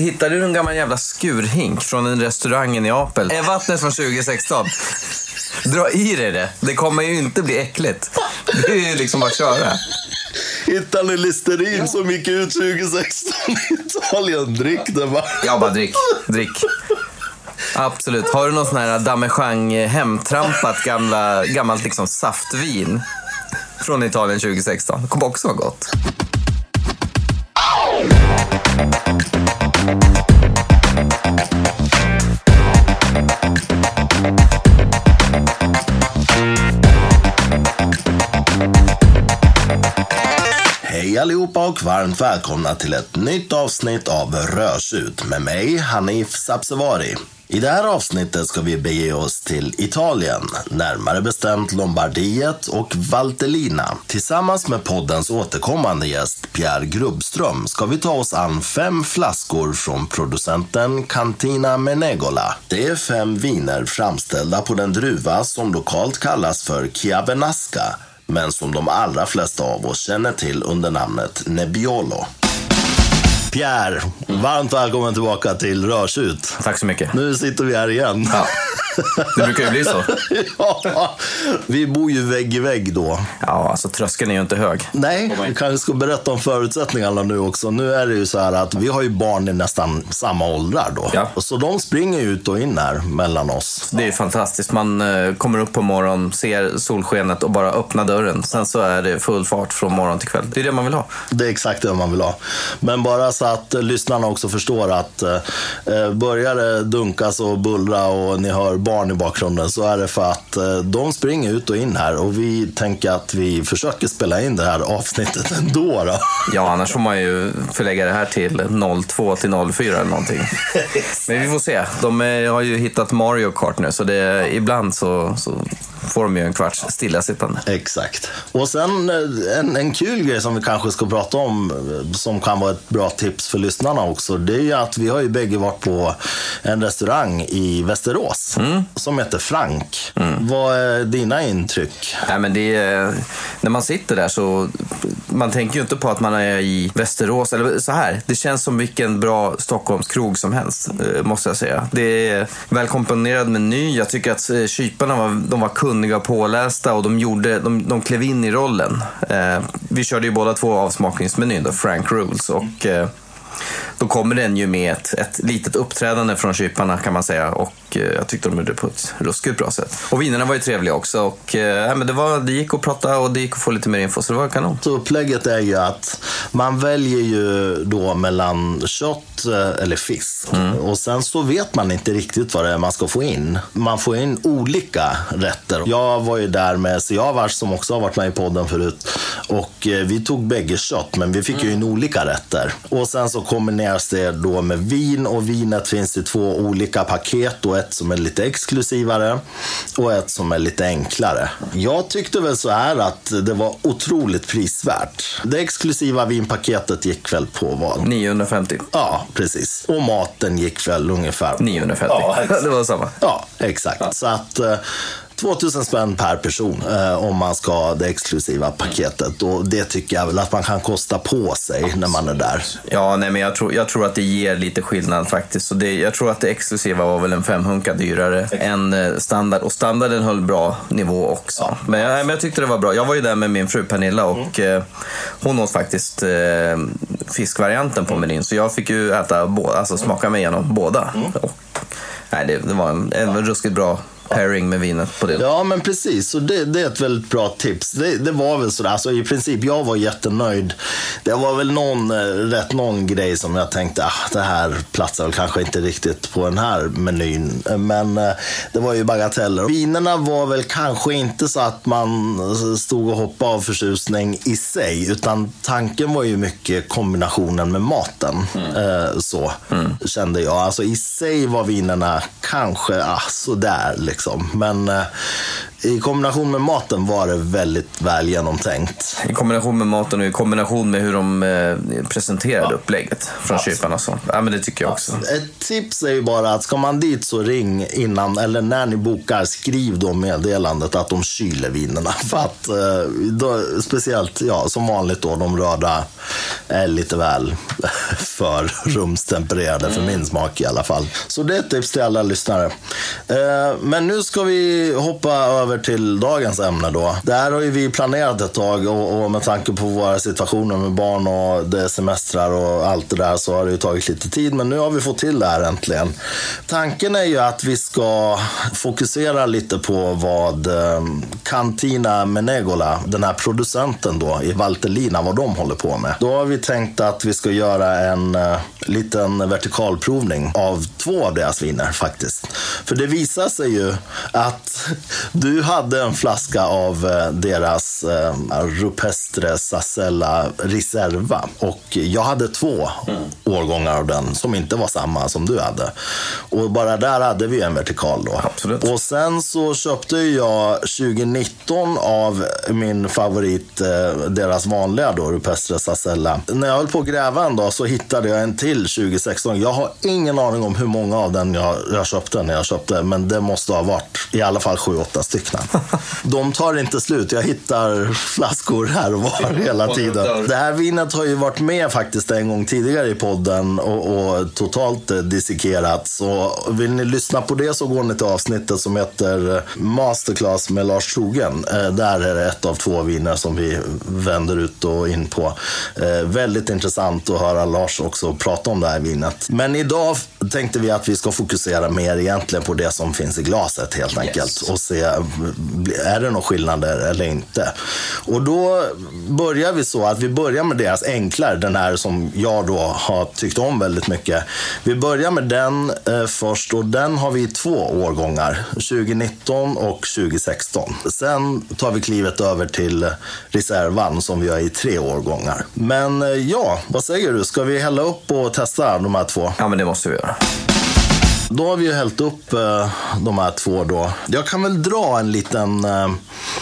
Hittade du en gammal jävla skurhink från en restaurang i Neapel? Är vattnet från 2016? Dra i dig det. Det kommer ju inte bli äckligt. Det är ju liksom att köra. Hittade ni Listerin som gick ut 2016 i Italien? Drick det bara. Ja, bara drick. Drick. Absolut. Har du någon sån här damejeanne hemtrampat gamla, gammalt liksom saftvin från Italien 2016? Det kommer också vara gott. Thank you. Hej allihopa och varmt välkomna till ett nytt avsnitt av Rörsut med mig, Hanif Sabsevari. I det här avsnittet ska vi bege oss till Italien, närmare bestämt Lombardiet och Valtellina. Tillsammans med poddens återkommande gäst Pierre Grubbström ska vi ta oss an fem flaskor från producenten Cantina Menegola. Det är fem viner framställda på den druva som lokalt kallas för Chiavenasca men som de allra flesta av oss känner till under namnet Nebbiolo. Pierre, varmt välkommen tillbaka till Rörsut. Tack så mycket. Nu sitter vi här igen. Ja, det brukar ju bli så. ja, vi bor ju vägg i vägg då. Ja, alltså tröskeln är ju inte hög. Nej, vi kanske ska berätta om förutsättningarna nu också. Nu är det ju så här att vi har ju barn i nästan samma åldrar då. Ja. Så de springer ut och in här mellan oss. Det är ju fantastiskt. Man eh, kommer upp på morgonen, ser solskenet och bara öppnar dörren. Sen så är det full fart från morgon till kväll. Det är det man vill ha. Det är exakt det man vill ha. Men bara så att lyssnarna också förstår att eh, eh, börjar det dunkas och bullra och ni hör barn i bakgrunden så är det för att eh, de springer ut och in här och vi tänker att vi försöker spela in det här avsnittet ändå. Då. Ja, annars får man ju förlägga det här till 02 till 04 eller någonting. Men vi får se. De eh, har ju hittat Mario Kart nu, så det, ibland så, så får de ju en kvarts stillasittande. Exakt. Och sen eh, en, en kul grej som vi kanske ska prata om som kan vara ett bra tips för lyssnarna också. Det är ju att vi har ju bägge varit på en restaurang i Västerås som heter Frank. Vad är dina intryck? Nej, men det är, när man sitter där så man tänker ju inte på att man är i Västerås. Eller så här, det känns som vilken bra Stockholmskrog som helst, eh, måste jag säga. Det är välkomponerad meny. Jag tycker att eh, kyparna var, de var kunniga och pålästa och de, gjorde, de, de klev in i rollen. Eh, vi körde ju båda två avsmakningsmenyn, då, Frank Rules. Och, eh, då kommer den ju med ett, ett litet uppträdande från kyparna kan man säga. Och eh, jag tyckte de gjorde det på ett ruskigt bra sätt. Och vinerna var ju trevliga också. Och, eh, men det, var, det gick att prata och det gick att få lite mer info, så det var kanon. Så upplägget är ju att man väljer ju då mellan kött eh, eller fisk. Och sen så vet man inte riktigt vad det är man ska få in. Man får in olika rätter. Jag var ju där med Siavash som också har varit med i podden förut. Och eh, vi tog bägge kött, men vi fick ju in olika rätter. Och sen så kombineras det då med vin och vinet finns i två olika paket. Och ett som är lite exklusivare och ett som är lite enklare. Jag tyckte väl så här att det var otroligt prisvärt. Det exklusiva vinpaketet gick väl på vad? 950. Ja, precis. Och maten gick väl ungefär 950. Ja, det var samma. Ja, exakt. Så att eh, 2000 spänn per person eh, om man ska ha det exklusiva paketet. Och det tycker jag väl att man kan kosta på sig när man är där. Ja, nej, men jag tror, jag tror att det ger lite skillnad faktiskt. Så det, jag tror att det exklusiva var väl en femhunka dyrare än eh, standard. Och standarden höll bra nivå också. Men, jag, men jag tyckte det var bra. Jag var ju där med min fru Pernilla och eh, hon åt faktiskt eh, fiskvarianten på menyn. Så jag fick ju äta alltså smaka mig igenom båda. Och, nej, det, det var en, en ruskigt bra pairing med vinet på det. Ja, men precis. Så det, det är ett väldigt bra tips. Det, det var väl sådär. Alltså, I princip, jag var jättenöjd. Det var väl någon, eh, rätt någon grej som jag tänkte, ah, det här platsar väl kanske inte riktigt på den här menyn. Men eh, det var ju bagateller. Vinerna var väl kanske inte så att man stod och hoppade av förtjusning i sig. Utan tanken var ju mycket kombinationen med maten. Eh, så kände jag. Alltså i sig var vinerna kanske ah, sådär liksom. Liksom. Men eh, i kombination med maten var det väldigt väl genomtänkt. I kombination med maten och i kombination med hur de eh, presenterade upplägget från kyparna. Så. Ja, men det tycker jag också. Ett tips är ju bara att ska man dit så ring innan, eller när ni bokar, skriv då meddelandet att de kyler vinerna. För att, eh, då, speciellt, ja, som vanligt då, de röda är lite väl för rumstempererade för min smak i alla fall. Så det är ett tips till alla lyssnare. Eh, Men nu ska vi hoppa över över till dagens ämne då. Det här har ju vi planerat ett tag och, och med tanke på våra situationer med barn och det semestrar och allt det där så har det ju tagit lite tid. Men nu har vi fått till det här äntligen. Tanken är ju att vi ska fokusera lite på vad eh, Cantina Menegola, den här producenten då i Valtellina, vad de håller på med. Då har vi tänkt att vi ska göra en eh, liten vertikalprovning av två av deras viner faktiskt. För det visar sig ju att du hade en flaska av eh, deras eh, Rupestre Sassella Riserva och jag hade två årgångar av den som inte var samma som du hade. Och bara där hade vi en vertikal då. Absolut. Och sen så köpte jag 2019 av min favorit, eh, deras vanliga då, Rupestre Sassella. När jag höll på att gräva en dag så hittade jag en till 2016. Jag har ingen aning om hur många av den jag, jag köpte när jag köpte, men det måste ha varit i alla fall sju, åtta stycken. De tar inte slut. Jag hittar flaskor här och var hela tiden. Det här vinet har ju varit med faktiskt en gång tidigare i podden och, och totalt eh, dissekerats. Så vill ni lyssna på det så går ni till avsnittet som heter eh, Masterclass med Lars Trogen. Eh, Där är det ett av två viner som vi vänder ut och in på. Väldigt intressant att höra Lars också prata om det här vinet. Men idag tänkte vi att vi ska fokusera mer egentligen på det som finns i glaset helt enkelt. Och se, är det några skillnader eller inte? Och då börjar vi så att vi börjar med deras enklare, den här som jag då har tyckt om väldigt mycket. Vi börjar med den eh, först och den har vi i två årgångar, 2019 och 2016. Sen tar vi klivet över till reservan som vi har i tre årgångar. Men eh, ja, vad säger du? Ska vi hälla upp och testa de här två? Ja, men det måste vi göra. Bye. Då har vi ju hällt upp eh, de här två då. Jag kan väl dra en liten eh,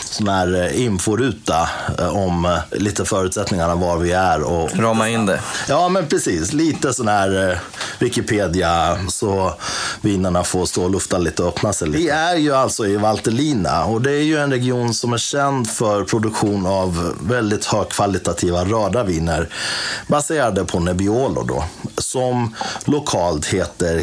sån här eh, inforuta om lite förutsättningarna var vi är och Rama in det. Ja, men precis. Lite sån här Wikipedia, så vinerna får stå och lufta lite och öppna sig lite. Vi är ju alltså i Valtellina och det är ju en region som är känd för produktion av väldigt högkvalitativa röda viner baserade på Nebbiolo då, som lokalt heter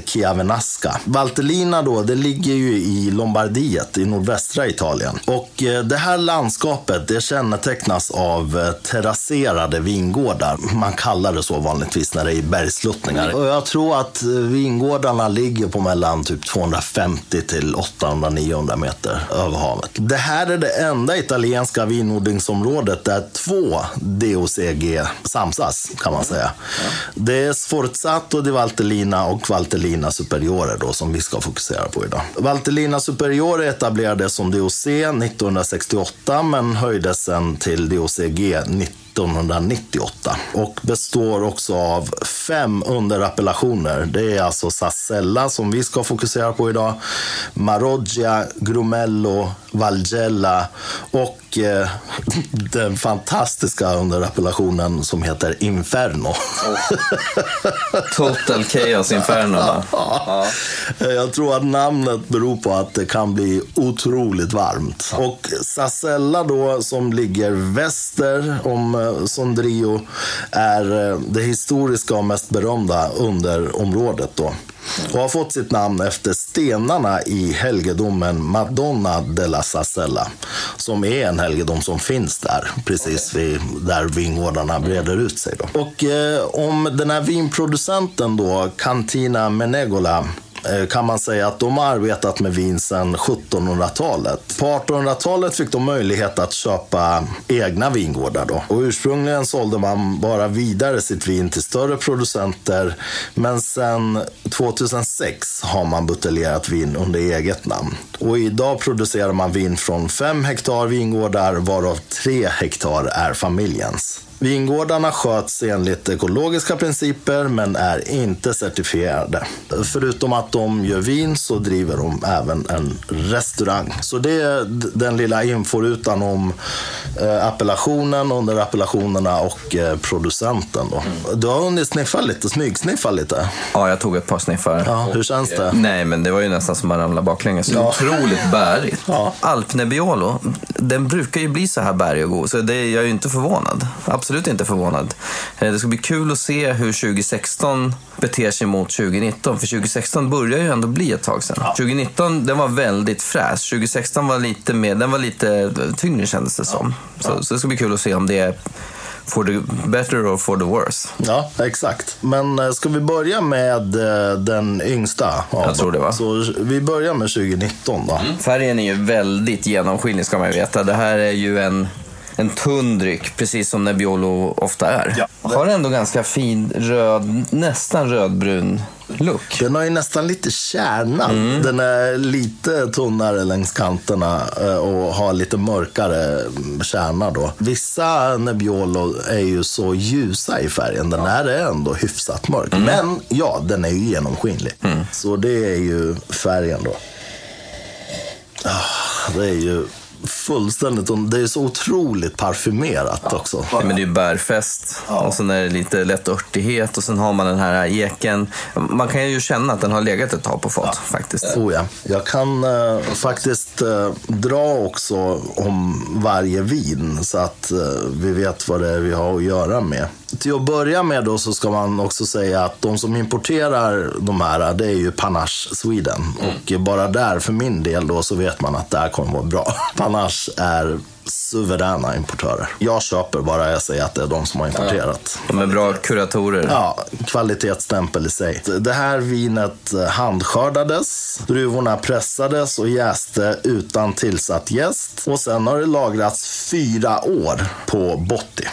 Chiavenasca. Valtellina då, det ligger ju i Lombardiet i nordvästra Italien. Och eh, det här landskapet, det kännetecknas av eh, terrasserade vingårdar. Man kallar det så vanligtvis när det är bergsluttningar. Och jag tror att eh, vingårdarna ligger på mellan typ 250 till 800-900 meter över havet. Det här är det enda italienska vinodlingsområdet där två DOCG samsas, kan man säga. Det är Sforzato di Valtellina och Valtellina Superiore då, som vi ska fokusera på idag. Valtellina Superiore etablerades som DOC 1968 men höjdes sen till DOCG 1998 och består också av fem underappellationer. Det är alltså Sassella som vi ska fokusera på idag, Maroggia, Grumello, Valgella och eh, den fantastiska underappellationen som heter Inferno. Total Chaos Inferno. va? Ja. Jag tror att namnet beror på att det kan bli otroligt varmt. Och Sassella då, som ligger väster om eh, Sondrio, är eh, det historiska och mest berömda underområdet då. Och har fått sitt namn efter stenarna i helgedomen Madonna della Sassella. Som är en helgedom som finns där, precis vid, där vingårdarna breder ut sig. Då. Och eh, om den här vinproducenten då, Cantina Menegola, Eh, kan man säga att de har arbetat med vin sedan 1700-talet. På 1800-talet fick de möjlighet att köpa egna vingårdar. Då. Och ursprungligen sålde man bara vidare sitt vin till större producenter. Men sedan 2006 har man buteljerat vin under eget namn. Och idag producerar man vin från fem hektar vingårdar varav tre hektar är familjens. Vingårdarna sköts enligt ekologiska principer men är inte certifierade. Förutom att de gör vin så driver de även en restaurang. Så det är den lilla inforutan om eh, appellationen, under appellationerna och eh, producenten. Då. Du har hunnit sniffa lite, smygsniffa lite. Ja, jag tog ett par sniffar. Ja, hur känns det? Nej, men det var ju nästan som att ramla baklänges. Ja. Otroligt bärigt. Ja. Alpnebbiolo, den brukar ju bli så här bärig och god, så det, jag är ju inte förvånad. Absolut inte förvånad. Eh, Det ska bli kul att se hur 2016 beter sig mot 2019, för 2016 börjar ju ändå bli ett tag sedan. 2019, den var väldigt fräsch. 2016 var lite mer, den var lite tyngre kändes det som. Så, så det ska bli kul att se om det är for the better or for the worse. Ja, exakt. Men eh, ska vi börja med eh, den yngsta? Jag tror det, va? Så vi börjar med 2019 då. Färgen är ju väldigt genomskinlig ska man ju veta. Det här är ju en, en tunn dryck, precis som Nebbiolo ofta är. Ja. Har ändå ganska fin röd, nästan rödbrun look. Den har ju nästan lite kärna. Mm. Den är lite tunnare längs kanterna eh, och har lite mörkare mm, kärna då. Vissa Nebbiolo är ju så ljusa i färgen. Den här är ändå hyfsat mörk. Mm. Men ja, den är ju genomskinlig. Så det är ju färgen då. Ah, det är ju fullständigt, det är så otroligt parfymerat också. Men det är ju bärfest och sen är det lite lätt örtighet och sen har man den här eken. Man kan ju känna att den har legat ett tag på fat faktiskt. Oh ja. Jag kan eh, faktiskt eh, dra också om varje vin så att eh, vi vet vad det är vi har att göra med. Till att börja med då så ska man också säga att de som importerar de här, det är ju Panache Sweden. Och bara där, för min del då, så vet man att det här kommer vara bra. Panache är suveräna importörer. Jag köper bara jag säger att det är de som har importerat. De är bra kuratorer. Ja, kvalitetsstämpel i sig. Det här vinet handskördades, druvorna pressades och jäste utan tillsatt jäst. Och sen har det lagrats fyra år på Botti.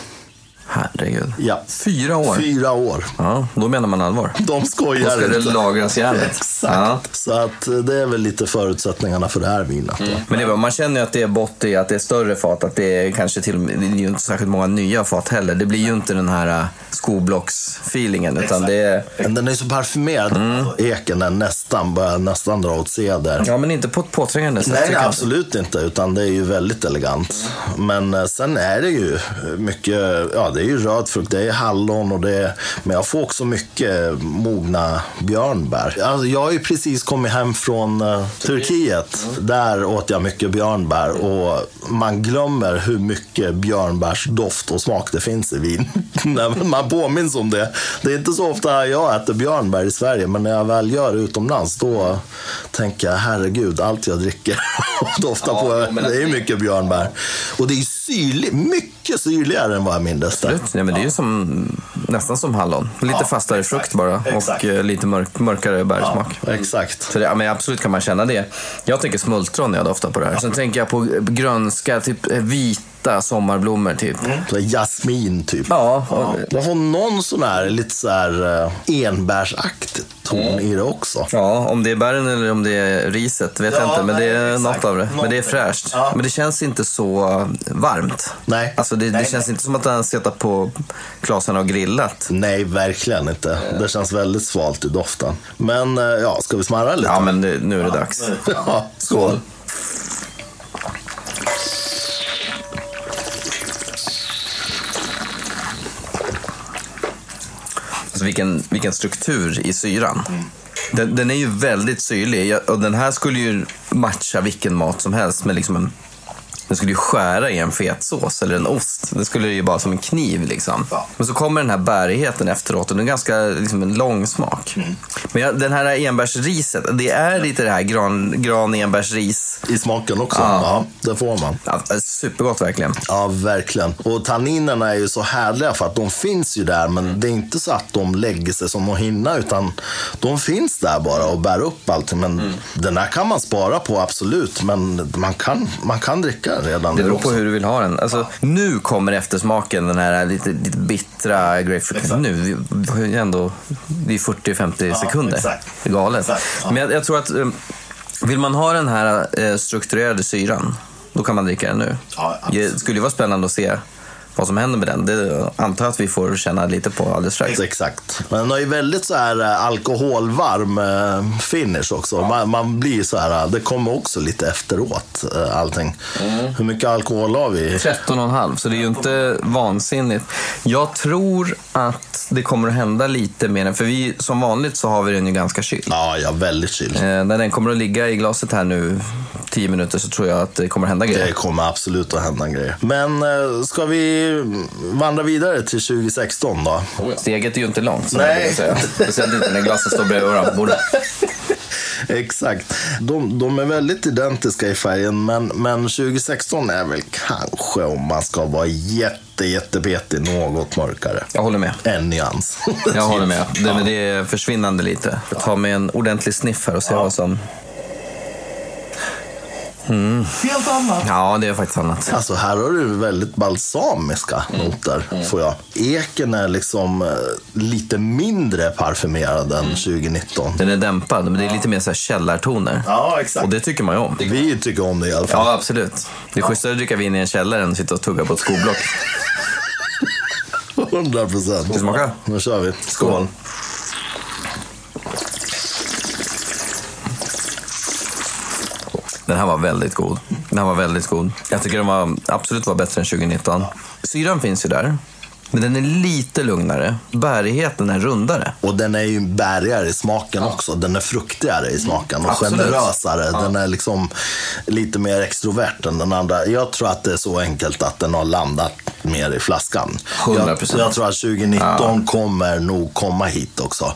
Herregud. Ja. Fyra år. Fyra år. Ja, då menar man allvar. De Då skojar ska det inte. lagras järnet. Exakt. Ja. Så att eh, det är väl lite förutsättningarna för det här vinet. Då. Men det är, bra, man känner ju att det är botti, att det är större fat, att det är kanske till och med, det är ju inte särskilt många nya fat heller. Det blir ju inte den här äh, skoblocks-feelingen, utan det är... Men den är så parfymerad. Eken den nästan börjar nästan dra åt ceder. Ja, men inte på ett påträngande sätt. Nej, nej, absolut inte. Utan det är ju väldigt elegant. Men eh, sen är det ju mycket, ja det är ju röd frukt, det är hallon och det är, men jag får också mycket mogna björnbär. Alltså, jag har ju precis kommit hem från eh, Turkiet. Där åt jag mycket björnbär och man glömmer hur mycket björnbärsdoft och smak det finns i vin. Man påminns om det. Det är inte så ofta jag äter björnbär i Sverige, men när jag väl gör det utomlands då tänker jag herregud, allt jag dricker doftar Ja, på, det är mycket björnbär. Och det är ju syrligt, mycket syrligare än vad jag mindes det. Nej, men det är ju som, nästan som hallon. Lite fastare frukt bara Exakt. och eh, lite mörk, mörkare bärsmak. Exakt. Så det, ja, men absolut kan man känna det. Jag tänker smultron när jag doftar på det här. Sen tänker jag på grönska, typ eh, vita sommarblommor typ. Så jasmin typ. Ja, och, Man får någon sån här lite så här uh, enbärsaktig ton i det också. ja, om det är bären eller om det är riset vet jag Ja, inte. Men det är nej, något exakt. av det. Men det är fräscht. Ja. Men det känns inte så varmt. Nej. Alltså det, det Nej, känns nej. inte som att han suttit på klasarna och grillat. Nej, verkligen inte. Det känns väldigt svalt i doften. Men eh, ja, ska vi smarra lite? Ja, men det, nu är det dags. Ja, skål. Alltså vilken, vilken struktur i syran. Den, den är ju väldigt syrlig och den här skulle ju matcha vilken mat som helst med liksom en den skulle ju skära i en fetsås eller en ost. Det skulle ju bara som en kniv liksom. Ja. Men så kommer den här bärigheten efteråt och den är ganska liksom, en lång smak. Men jag, den här enbärsriset, det är lite det här gran, gran enbärsris. I smaken också. Ja. Ja, det får man. Ja, supergott verkligen. Ja, verkligen. Och tanninerna är ju så härliga för att de finns ju där, men det är inte så att de lägger sig som en hinna, utan de finns där bara och bär upp allting. Men den här kan man spara på, absolut, men man kan, man kan dricka den redan Det beror på hur du vill ha den. Alltså, Nu kommer eftersmaken, den här lite, lite bittra grapefruit. Nu, vi- ändå det är 40-50 sekunder. exakt. Det är galet. Exakt, ja. Men jag, jag tror att eh, vill man ha den här eh, strukturerade syran, då kan man dricka den nu. Ja, det skulle ju vara spännande att se vad som händer med den. Det antar jag att vi får känna lite på alldeles strax. Exakt. Men den har ju väldigt så här eh, alkoholvarm eh, finish också. Man, man blir så här, det kommer också lite efteråt eh, allting. Mm. Hur mycket alkohol har vi? 13,5 så det är ju inte vansinnigt. Jag tror att det kommer att hända lite med den, för vi som vanligt så har vi den ju ganska kyld. Ja, ja, väldigt kyld. Eh, när den kommer att ligga i glaset här nu 10 minuter så tror jag att det kommer att hända grejer. Det kommer absolut att hända grejer. Men eh, ska vi vandra vidare till 2016 då? Steget är ju inte långt, så Nej. Speciellt inte när glaset står bredvid varandra. Exakt. De, de är väldigt identiska i färgen, men, men 2016 är väl kanske, om man ska vara jätte, jättepetig, något mörkare. Jag håller med. En nyans. Jag håller med. Det, men det är försvinnande lite. Tar med en ordentlig sniff här och ser vad som... Helt annat. Ja, det är faktiskt annat. Alltså här har du väldigt balsamiska noter, får jag. Eken är liksom eh, lite mindre parfymerad än 2019. Den är dämpad, men det är lite mer så här källartoner. Ja, exakt. Och det tycker man ju om. Vi tycker om det i alla fall. Ja, absolut. Det är schysstare att dricka vin i en källare än att sitta och tugga på ett skoblock. 100 procent. Ska vi smaka? Nu kör vi. Skål. Den här var väldigt god. Den här var väldigt god. Jag tycker den var, absolut var bättre än 2019. Syran finns ju där. Men den är lite lugnare. Bärigheten är rundare. Och den är ju bärigare i smaken också. Den är fruktigare i smaken och Absolut. generösare. Den är liksom lite mer extrovert än den andra. Jag tror att det är så enkelt att den har landat mer i flaskan. 100%. Jag, jag tror att 2019 kommer nog komma hit också.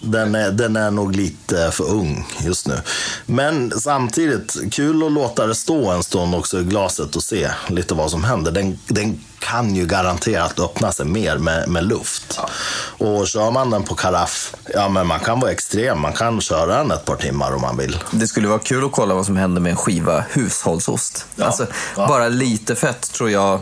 Ja. Den är, den är nog lite för ung just nu. Men samtidigt, kul att låta det stå en stund också i glaset och se lite vad som händer. Den, den kan ju garanterat öppna sig mer med, med luft. Och kör man den på karaff, ja men man kan vara extrem. Man kan köra den ett par timmar om man vill. Det skulle vara kul att kolla vad som händer med en skiva hushållsost. Alltså, Ja. Bara lite fett tror jag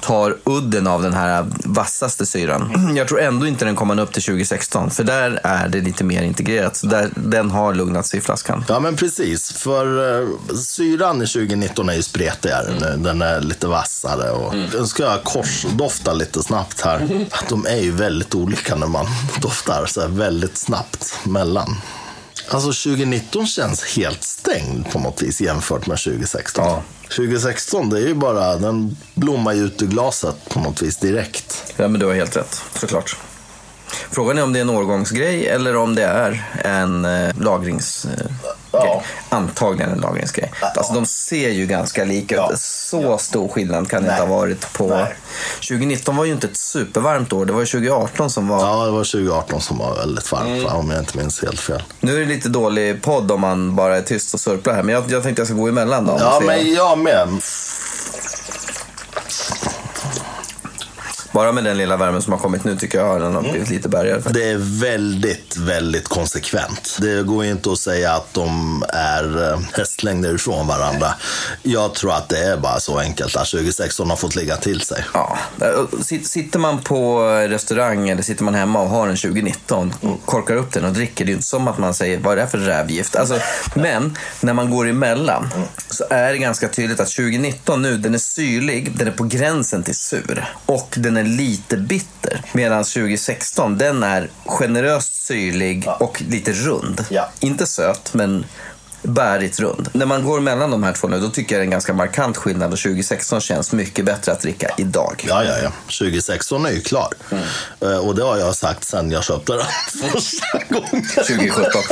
tar udden av den här vassaste syran. Jag tror ändå inte den kommer upp till 2016, för där är det lite mer integrerat. Så där, den har lugnat sig i flaskan. Ja men precis, för uh, syran i 2019 är ju spretigare nu. Den är lite vassare och den ska jag korsdofta lite snabbt här. De är ju väldigt olika när man doftar så här väldigt snabbt mellan. Alltså 2019 känns helt stängd på något vis jämfört med 2016. Ja. 2016 det är ju bara, den blommar ju ut ur glaset på något vis direkt. Ja, men du har helt rätt, såklart. Frågan är om det är en årgångsgrej eller om det är en eh, lagringsgrej. Ja. Antagligen en lagringsgrej. Alltså de ser ju ganska lika Ja. ut. Så stor skillnad kan det inte ha varit på... Nej. 2019 var ju inte ett supervarmt år. Det var ju 2018 som var... Ja, det var 2018 som var väldigt varmt va, om jag inte minns helt fel. Nu är det lite dålig podd om man bara är tyst och surplar här. Men jag, jag tänkte jag ska gå emellan då. Ja, men jag med. Bara med den lilla värmen som har kommit nu tycker jag den har blivit lite bärgare. Det är väldigt, väldigt konsekvent. Det går inte att säga att de är eh, hästlängder ifrån varandra. Jag tror att det är bara så enkelt att 2016 har fått ligga till sig. Ja, sit- sitter man på restaurang eller sitter man hemma och har en 2019 och korkar upp den och dricker, det är inte som att man säger vad är det här för rävgift? Alltså, men när man går emellan så är det ganska tydligt att 2019 nu, den är syrlig, den är på gränsen till sur och den är lite bitter. Medan 2016, den är generöst syrlig och lite rund. Ja. Inte söt, men bärigt rund. När man går mellan de här två nu, då tycker jag det är en ganska markant skillnad och 2016 känns mycket bättre att dricka idag. Ja, ja, ja. 2016 är ju klar. Eh, Och det har jag sagt sen jag köpte den första gången. 2017.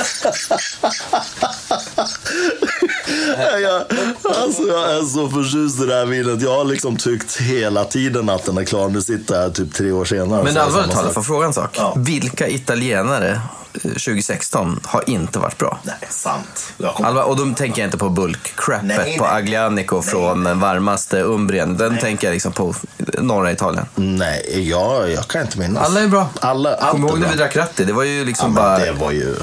jag, alltså, jag är så förtjust i det här vinet. Jag har liksom tyckt hela tiden att den är klar. Nu sitter jag här typ tre år senare. Men allvarligt talat, får jag fråga en sak? Ja. Vilka italienare 2016 har inte varit bra? Nej, sant. Allvar, och då tänker jag inte på bulk-crappet Nej, på nej. Aglianico från den varmaste Umbrien. Den tänker jag liksom på norra Italien. Nej, jag, jag kan inte minnas. Alla är bra. Alla, du ihåg är när vi drack Ratti? Det var ju Ja, liksom men bara... det var ju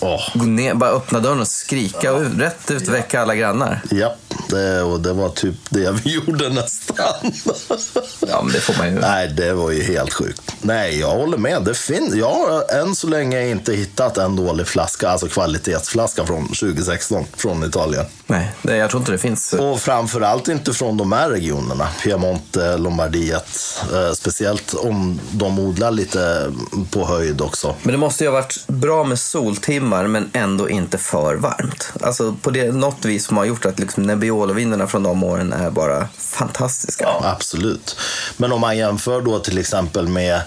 Åh. gå ner, bara öppna dörren och skrika ut, rätt ut, väcka alla grannar. Ja, det, och det var typ det vi gjorde nästan. Ja, men det får man ju. Nej, det var ju helt sjukt. Nej, jag håller med. Det fin- jag har än så länge inte hittat en dålig flaska, alltså kvalitetsflaska från 2016 från Italien. Nej, det, jag tror inte det finns. Och framförallt inte från de här regionerna, Piemonte, Lombardiet. Eh, speciellt om de odlar lite på höjd också. Men det måste ju ha varit bra med soltimmar men ändå inte för varmt. Alltså på det, något vis som har gjort att liksom Nebbiolo-vindarna från de åren är bara fantastiska. Absolut. Men om man jämför då till exempel med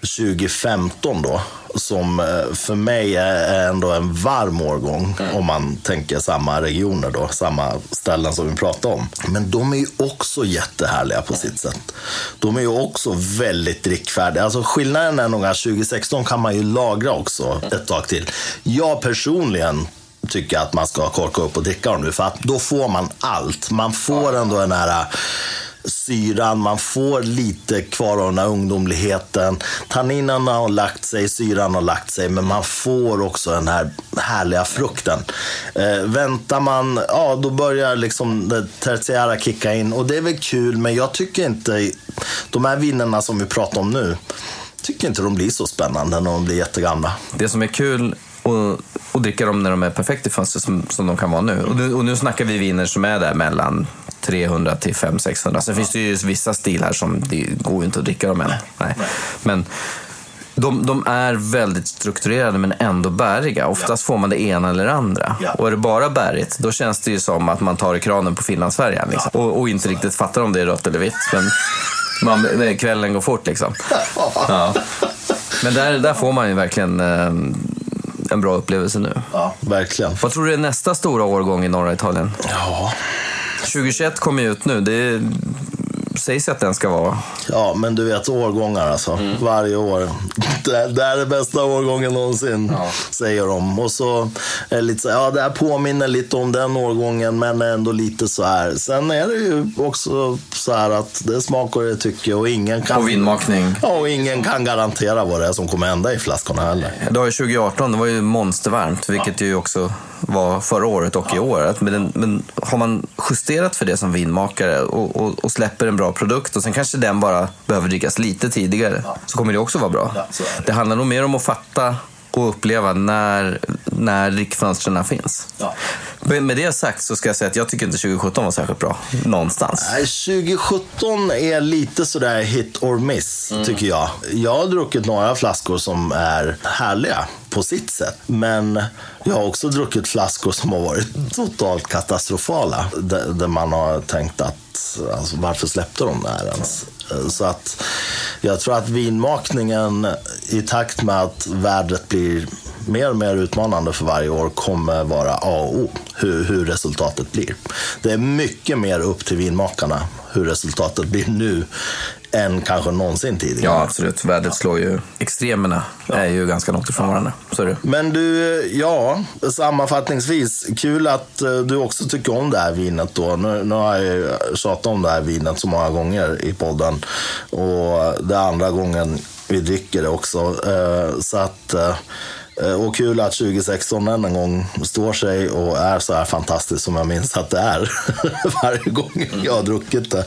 2015 då, som eh, för mig är ändå en varm årgång om man tänker samma regioner då, samma ställen som vi pratade om. Men de är ju också jättehärliga på sitt sätt. De är ju också väldigt drickfärdiga. Alltså skillnaden är nog att 2016 kan man ju lagra också ett tag till. Jag personligen tycker att man ska korka upp och dricka dem nu. För att då får man allt. Man får ändå den här syran, man får lite kvar av den här ungdomligheten. Tanninerna har lagt sig, syran har lagt sig, men man får också den här härliga frukten. Eh, väntar man, ja då börjar liksom det tertiära kicka in och det är väl kul, men jag tycker inte, de här vinerna som vi pratar om nu, tycker inte de blir så spännande när de blir jättegamla. Det som är kul att, och dricka dem när de är perfekt i fönstret som, som de kan vara nu. Och, nu. och nu snackar vi viner som är där mellan 300 till 500-600. Sen finns det ju vissa stilar som det går ju inte att dricka dem än. Nej. Men de, de är väldigt strukturerade men ändå bäriga. Oftast får man det ena eller det andra. Ja. Och är det bara bärigt, då känns det ju som att man tar i kranen på Finlandsfärjan. Liksom. Och, och inte riktigt fattar om det är rött eller vitt. Men man, nej, kvällen går fort liksom. Ja. Men där, där får man ju verkligen eh, en bra upplevelse nu. Ja, verkligen. Vad tror du är nästa stora årgång i norra Italien? Ja, 2021 kommer ju ut nu. Det sägs att den ska vara... Ja, men du vet årgångar alltså. Varje år. Det, det här är bästa årgången någonsin, Ja. säger de. Och så är det lite så ja det här påminner lite om den årgången, men ändå lite så här. Sen är det ju också så här att det är smak och det tycke och ingen kan... Och vinmakning. Ja, och ingen kan garantera vad det är som kommer hända i flaskorna heller. Det var ju 2018, det var ju monstervarmt, vilket ju också var förra året och i år. Men, men har man justerat för det som vinmakare och, och, och släpper en bra produkt och sen kanske den bara behöver drickas lite tidigare, så kommer det också vara bra. Det handlar nog mer om att fatta och uppleva när, när drickfönstren finns. Ja. Men med det sagt så ska jag säga att jag tycker inte 2017 var särskilt bra någonstans. Nej, 2017 är lite sådär hit or miss, tycker jag. Jag har druckit några flaskor som är härliga på sitt sätt. Men jag har också druckit flaskor som har varit totalt katastrofala. Där man har tänkt att, alltså, varför släppte de det här ens? Så att jag tror att vinmakningen i takt med att vädret blir mer och mer utmanande för varje år kommer vara A och O. Hur, hur resultatet blir. Det är mycket mer upp till vinmakarna hur resultatet blir nu än kanske någonsin tidigare. Ja, absolut. Vädret slår ju... Extremerna är ju ganska långt ifrån varandra. Så är det. Men du, ja, sammanfattningsvis, kul att eh, du också tycker om det här vinet då. Nu, nu har jag ju tjatat om det här vinet så många gånger i podden. Och det är andra gången vi dricker det också. Eh, Så att, eh, och kul att 2016 än en gång står sig och är så här fantastiskt som jag minns att det är varje gång jag har druckit det.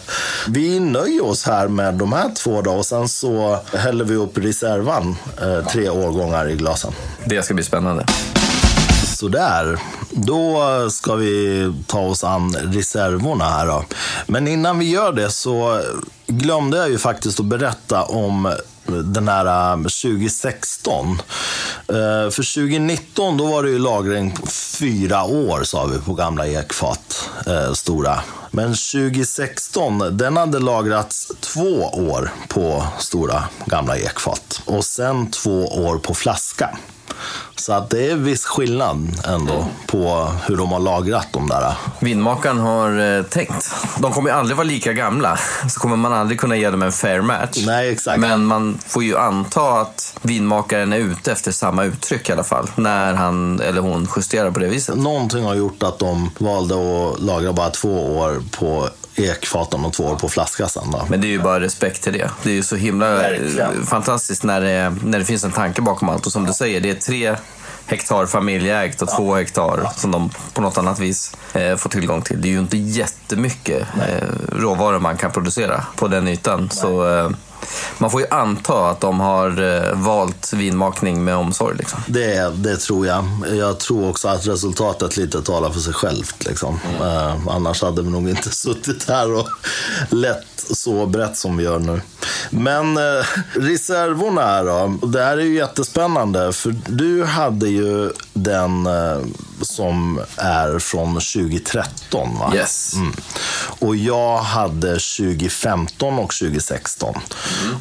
Vi nöjer oss här med de här två då och sen så häller vi upp reservan, eh, tre årgångar i glasen. Det ska bli spännande. Sådär, då ska vi ta oss an reservorna här då. Men innan vi gör det så glömde jag ju faktiskt att berätta om den här eh, 2016. Eh, för 2019 då var det ju lagring på fyra år sa vi på gamla ekfat, eh, stora. Men 2016, den hade lagrats två år på stora gamla ekfat. Och sen två år på flaska. Så att det är viss skillnad ändå på hur de har lagrat de där. Vinmakaren har eh, tänkt. De kommer ju aldrig vara lika gamla. Så kommer man aldrig kunna ge dem en fair match. Nej, exakt. Men man får ju anta att vinmakaren är ute efter samma uttryck i alla fall. När han eller hon justerar på det viset. Någonting har gjort att de valde att lagra bara två år på ekfaten och två år på flaska sen. Då. Men det är ju bara respekt till det. Det är ju så himla Verkligen. eh, fantastiskt när det, när det finns en tanke bakom allt. Och som du säger, det är tre hektar familjeägt och två hektar som de på något annat vis eh, får tillgång till. Det är ju inte jättemycket eh, råvaror man kan producera på den ytan. Så eh, man får ju anta att de har eh, valt vinmakning med omsorg. Liksom. Det, det tror jag. Jag tror också att resultatet lite talar för sig självt. Liksom. Eh, annars hade vi nog inte suttit här och lett så brett som vi gör nu. Men eh, reservorna här då. Det här är ju jättespännande. För du hade ju den eh, som är från 2013 va? Yes. Och jag hade 2015 och 2016.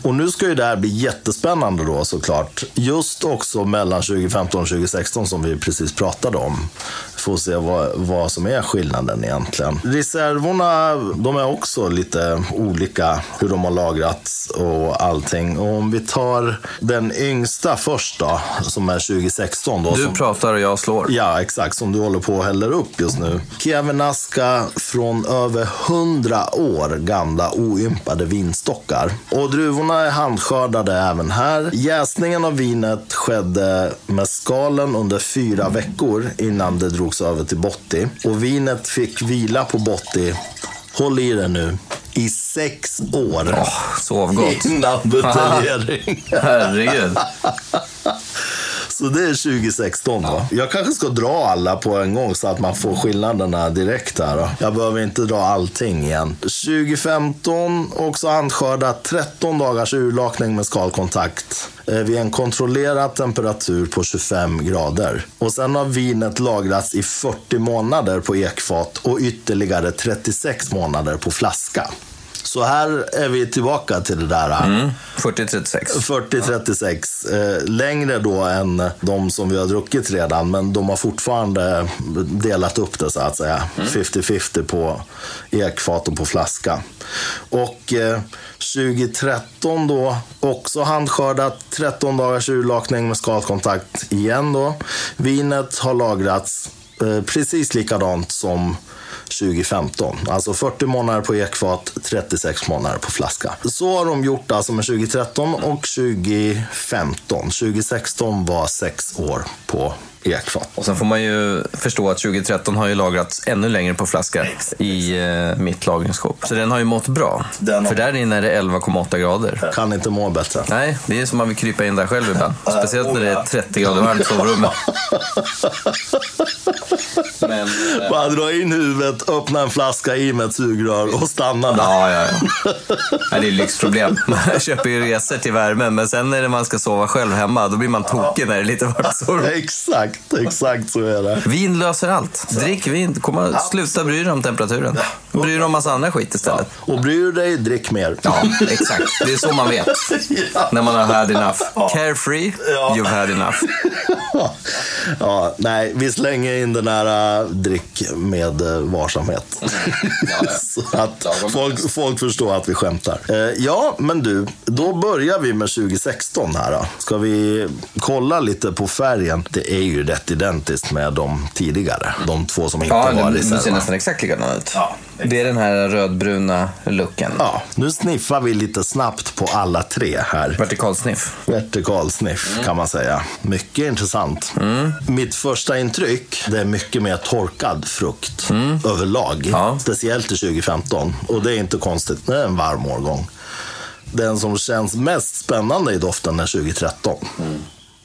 Och nu ska ju det här bli jättespännande då såklart. Just också mellan 2015 och 2016 som vi precis pratade om. Får se vad, vad som är skillnaden egentligen. Reservorna, de är också lite olika hur de har lagrats och allting. Och om vi tar den yngsta först då, som är 2016 då. Du som, pratar och jag slår. Ja, exakt. Som du håller på och häller upp just nu. Kievenaska från över 100 år gamla oympade vinstockar. Och druvorna är handskördade även här. Jäsningen av vinet skedde med skalen under fyra veckor innan det drogs över till botti. Och vinet fick vila på botti, håll i det nu, i sex år. Åh, sov gott. Innan buteljering. Herregud. Så det är 2016 då. Jag kanske ska dra alla på en gång så att man får skillnaderna direkt här då. Jag behöver inte dra allting igen. 2015 också handskördat 13 dagars urlakning med skalkontakt eh, vid en kontrollerad temperatur på 25 grader. Och sen har vinet lagrats i 40 månader på ekfat och ytterligare 36 månader på flaska. Så här är vi tillbaka till det där. Mm. 40-36. 40-36. Eh, längre då än de som vi har druckit redan, men de har fortfarande delat upp det så att säga. 50-50 på ekfat och på flaska. Och eh, 2013 då, också handskördat, 13 dagars urlakning med skalkontakt igen då. Vinet har lagrats eh, precis likadant som 2015. Alltså 40 månader på ekfat, 36 månader på flaska. Så har de gjort alltså med 2013 och 2015. 2016 var sex år på ekfat. Och sen får man ju förstå att 2013 har ju lagrats ännu längre på flaska i eh, mitt lagringsskåp. Så den har ju mått bra. Den har- För där inne är det 11,8 grader. Kan inte må bättre. Nej, det är som man vill krypa in där själv ibland. Speciellt när det är 30 grader varmt i sovrummet. Men, eh, Bara dra in huvudet, öppna en flaska i med ett sugrör och stanna där. ja, ja, ja. Nej, det är lyxproblem. Man köper ju resor till värmen, men sen när man ska sova själv hemma, då blir man tokig när det är lite varmt i sovrummet. Exakt, exakt så är det. Vin löser allt. Drick vin. Kom, sluta bry dig om temperaturen. Bry dig om massa andra skit istället. Och bryr du dig, drick mer. Ja, exakt. Det är så man vet. När man har had enough. Carefree, Ja. you've had enough. ja, nej, vi slänger in den här äh, drick med äh, varsamhet. Så att folk, folk förstår att vi skämtar. Eh, ja, men du, då börjar vi med 2016 här då. Ska vi kolla lite på färgen? Det är ju rätt identiskt med de tidigare. De två som inte Ja, var det, det reserva. ser nästan exakt likadant ut. Det är den här rödbruna looken. Ja, nu sniffar vi lite snabbt på alla tre här. Vertikalsniff. Vertikalsniff kan man säga. Mycket intressant. Mitt första intryck, det är mycket mer torkad frukt överlag. Ja. Speciellt i 2015. Och det är inte konstigt, det är en varm årgång. Den som känns mest spännande i doften är 2013.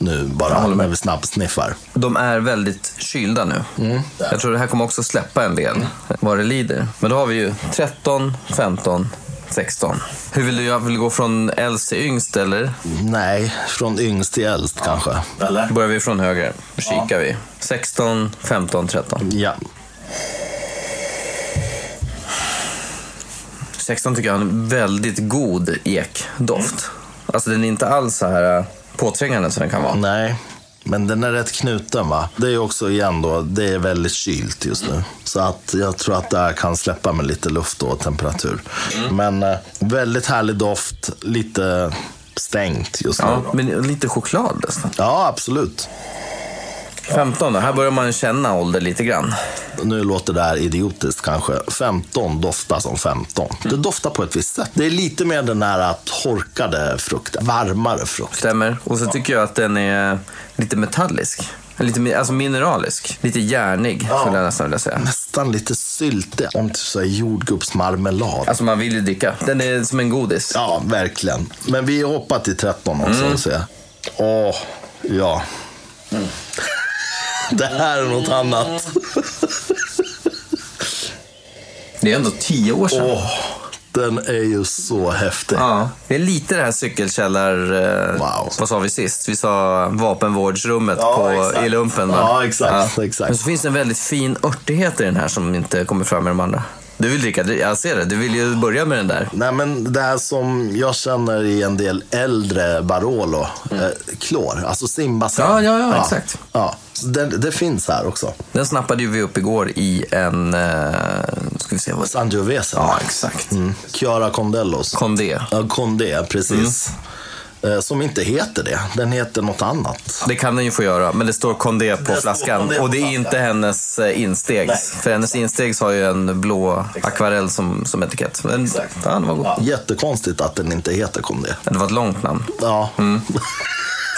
Nu bara när vi snabbsniffar. De är väldigt kylda nu. Jag tror det här kommer också släppa en del vad det lider. Men då har vi ju 13, 15, 16. Hur vill du göra? Vill du gå från äldst till yngst eller? Nej, från yngst till äldst kanske. Börjar vi från höger. Då kikar vi. 16, 15, 13. Ja. 16 tycker jag har en väldigt god ekdoft. Alltså den är inte alls så här äh, påträngande som den kan vara. Nej, men den är rätt knuten va. Det är också igen då, det är väldigt kylt just nu. Så att jag tror att det här kan släppa med lite luft och temperatur. Men eh, väldigt härlig doft, lite stängt just nu. Ja, Ja, men lite choklad nästan. ja absolut. 15 då, här börjar man känna ålder lite grann. Nu låter det här idiotiskt kanske. 15 doftar som 15. Det doftar på ett visst sätt. Det är lite mer den här torkade frukten. Varmare frukt. Stämmer. Och så tycker jag att den är lite metallisk. Lite alltså mineralisk. Lite järnig, skulle jag nästan vilja säga. Nästan lite syltig. Om du säger jordgubbsmarmelad. Alltså man vill ju dricka. Den är som en godis. Ja, verkligen. Men vi hoppar till 13 också. Mm. Åh, ja. Det här är något annat. Det är ändå tio år sedan. Åh, den är ju så häftig. Ja, det är lite det här cykelkällar... Eh, Wow. Vad sa vi sist? Vi sa vapenvårdsrummet Ja, på, exakt. i lumpen. Va? Ja, exakt, exakt. Men så finns det en väldigt fin örtighet i den här som inte kommer fram med de andra. Du vill dricka, jag ser det. Du vill ju börja med den där. Nej, men det här som jag känner i en del äldre Barolo, eh, klor, alltså simbassäng. Ja, ja, ja, exakt. Ja, det, det finns här också. Den snappade ju vi upp igår i en... Eh, ska vi se vad... Sangiovese. Ja, exakt. Mm. Chiara Condellos. Condé. Ja, Condé, precis. Mm. Eh, Som inte heter det. Den heter något annat. Det kan den ju få göra, men det står Condé på står flaskan. På och det är inte hennes eh, instegs. För hennes instegs har ju en blå akvarell som, som etikett. Men ja, den var god. Jättekonstigt att den inte heter Condé. Det var ett långt namn. Ja.